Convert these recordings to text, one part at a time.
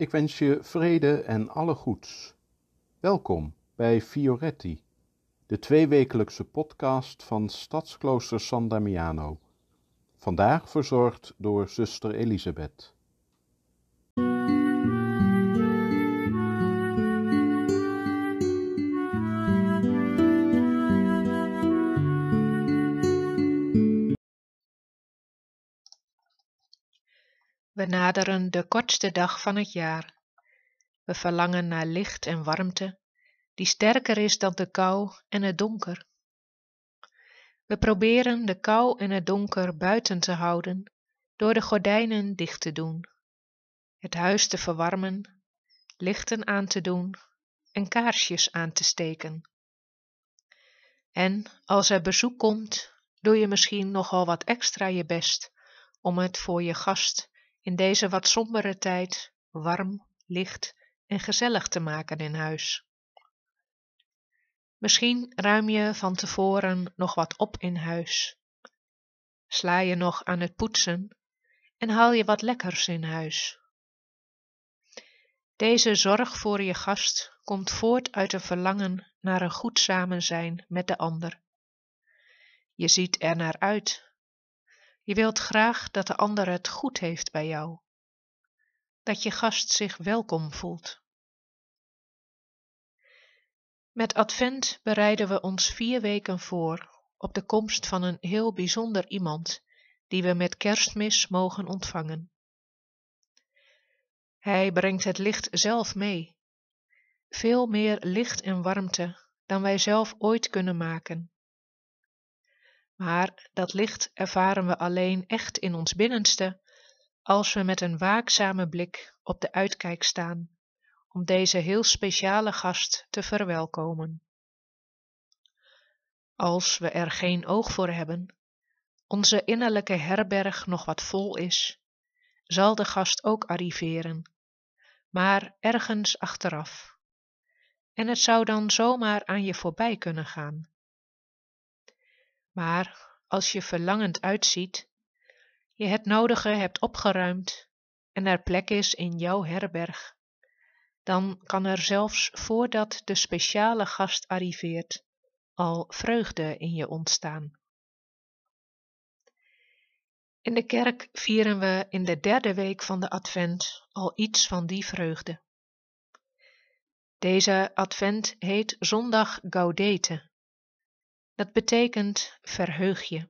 Ik wens je vrede en alle goeds. Welkom bij Fioretti, de tweewekelijkse podcast van Stadsklooster San Damiano. Vandaag verzorgd door zuster Elisabeth. We naderen de kortste dag van het jaar. We verlangen naar licht en warmte, die sterker is dan de kou en het donker. We proberen de kou en het donker buiten te houden door de gordijnen dicht te doen, het huis te verwarmen, lichten aan te doen en kaarsjes aan te steken. En als er bezoek komt, doe je misschien nogal wat extra je best om het voor je gast in deze wat sombere tijd warm, licht en gezellig te maken in huis. Misschien ruim je van tevoren nog wat op in huis. Sla je nog aan het poetsen en haal je wat lekkers in huis. Deze zorg voor je gast komt voort uit een verlangen naar een goed samenzijn met de ander. Je ziet er naar uit je wilt graag dat de ander het goed heeft bij jou. Dat je gast zich welkom voelt. Met Advent bereiden we ons vier weken voor op de komst van een heel bijzonder iemand die we met kerstmis mogen ontvangen. Hij brengt het licht zelf mee, veel meer licht en warmte dan wij zelf ooit kunnen maken. Maar dat licht ervaren we alleen echt in ons binnenste als we met een waakzame blik op de uitkijk staan om deze heel speciale gast te verwelkomen. Als we er geen oog voor hebben, onze innerlijke herberg nog wat vol is, zal de gast ook arriveren, maar ergens achteraf. En het zou dan zomaar aan je voorbij kunnen gaan. Maar als je verlangend uitziet, je het nodige hebt opgeruimd en er plek is in jouw herberg, dan kan er zelfs voordat de speciale gast arriveert al vreugde in je ontstaan. In de kerk vieren we in de derde week van de Advent al iets van die vreugde. Deze Advent heet Zondag Gaudete dat betekent verheug je.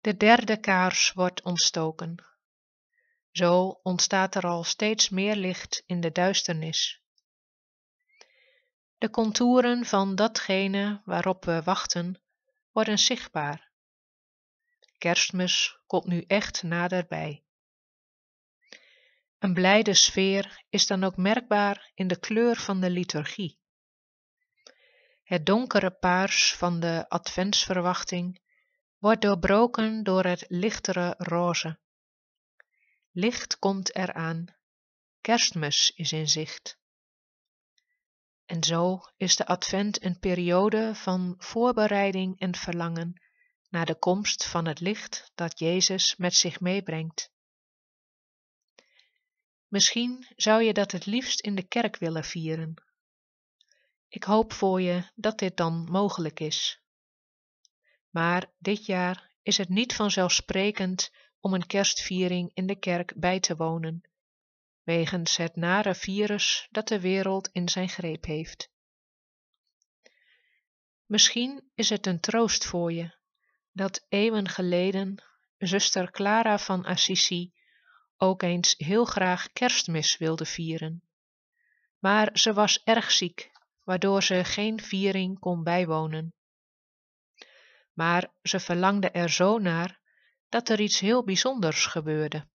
De derde kaars wordt ontstoken. Zo ontstaat er al steeds meer licht in de duisternis. De contouren van datgene waarop we wachten worden zichtbaar. Kerstmis komt nu echt naderbij. Een blijde sfeer is dan ook merkbaar in de kleur van de liturgie. Het donkere paars van de adventsverwachting wordt doorbroken door het lichtere roze. Licht komt eraan, kerstmis is in zicht. En zo is de advent een periode van voorbereiding en verlangen naar de komst van het licht dat Jezus met zich meebrengt. Misschien zou je dat het liefst in de kerk willen vieren, ik hoop voor je dat dit dan mogelijk is. Maar dit jaar is het niet vanzelfsprekend om een kerstviering in de kerk bij te wonen, wegens het nare virus dat de wereld in zijn greep heeft. Misschien is het een troost voor je dat eeuwen geleden zuster Clara van Assisi ook eens heel graag kerstmis wilde vieren. Maar ze was erg ziek waardoor ze geen viering kon bijwonen. Maar ze verlangde er zo naar dat er iets heel bijzonders gebeurde.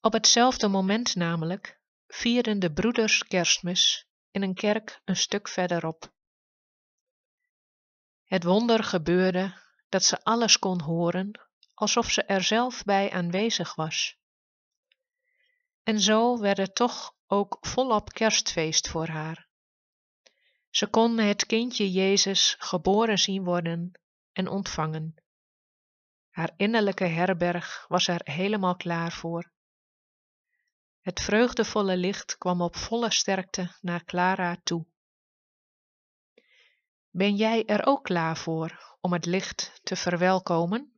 Op hetzelfde moment namelijk vierden de broeders kerstmis in een kerk een stuk verderop. Het wonder gebeurde dat ze alles kon horen alsof ze er zelf bij aanwezig was. En zo werd het toch ook volop kerstfeest voor haar. Ze kon het kindje Jezus geboren zien worden en ontvangen. Haar innerlijke herberg was er helemaal klaar voor. Het vreugdevolle licht kwam op volle sterkte naar Clara toe. Ben jij er ook klaar voor om het licht te verwelkomen?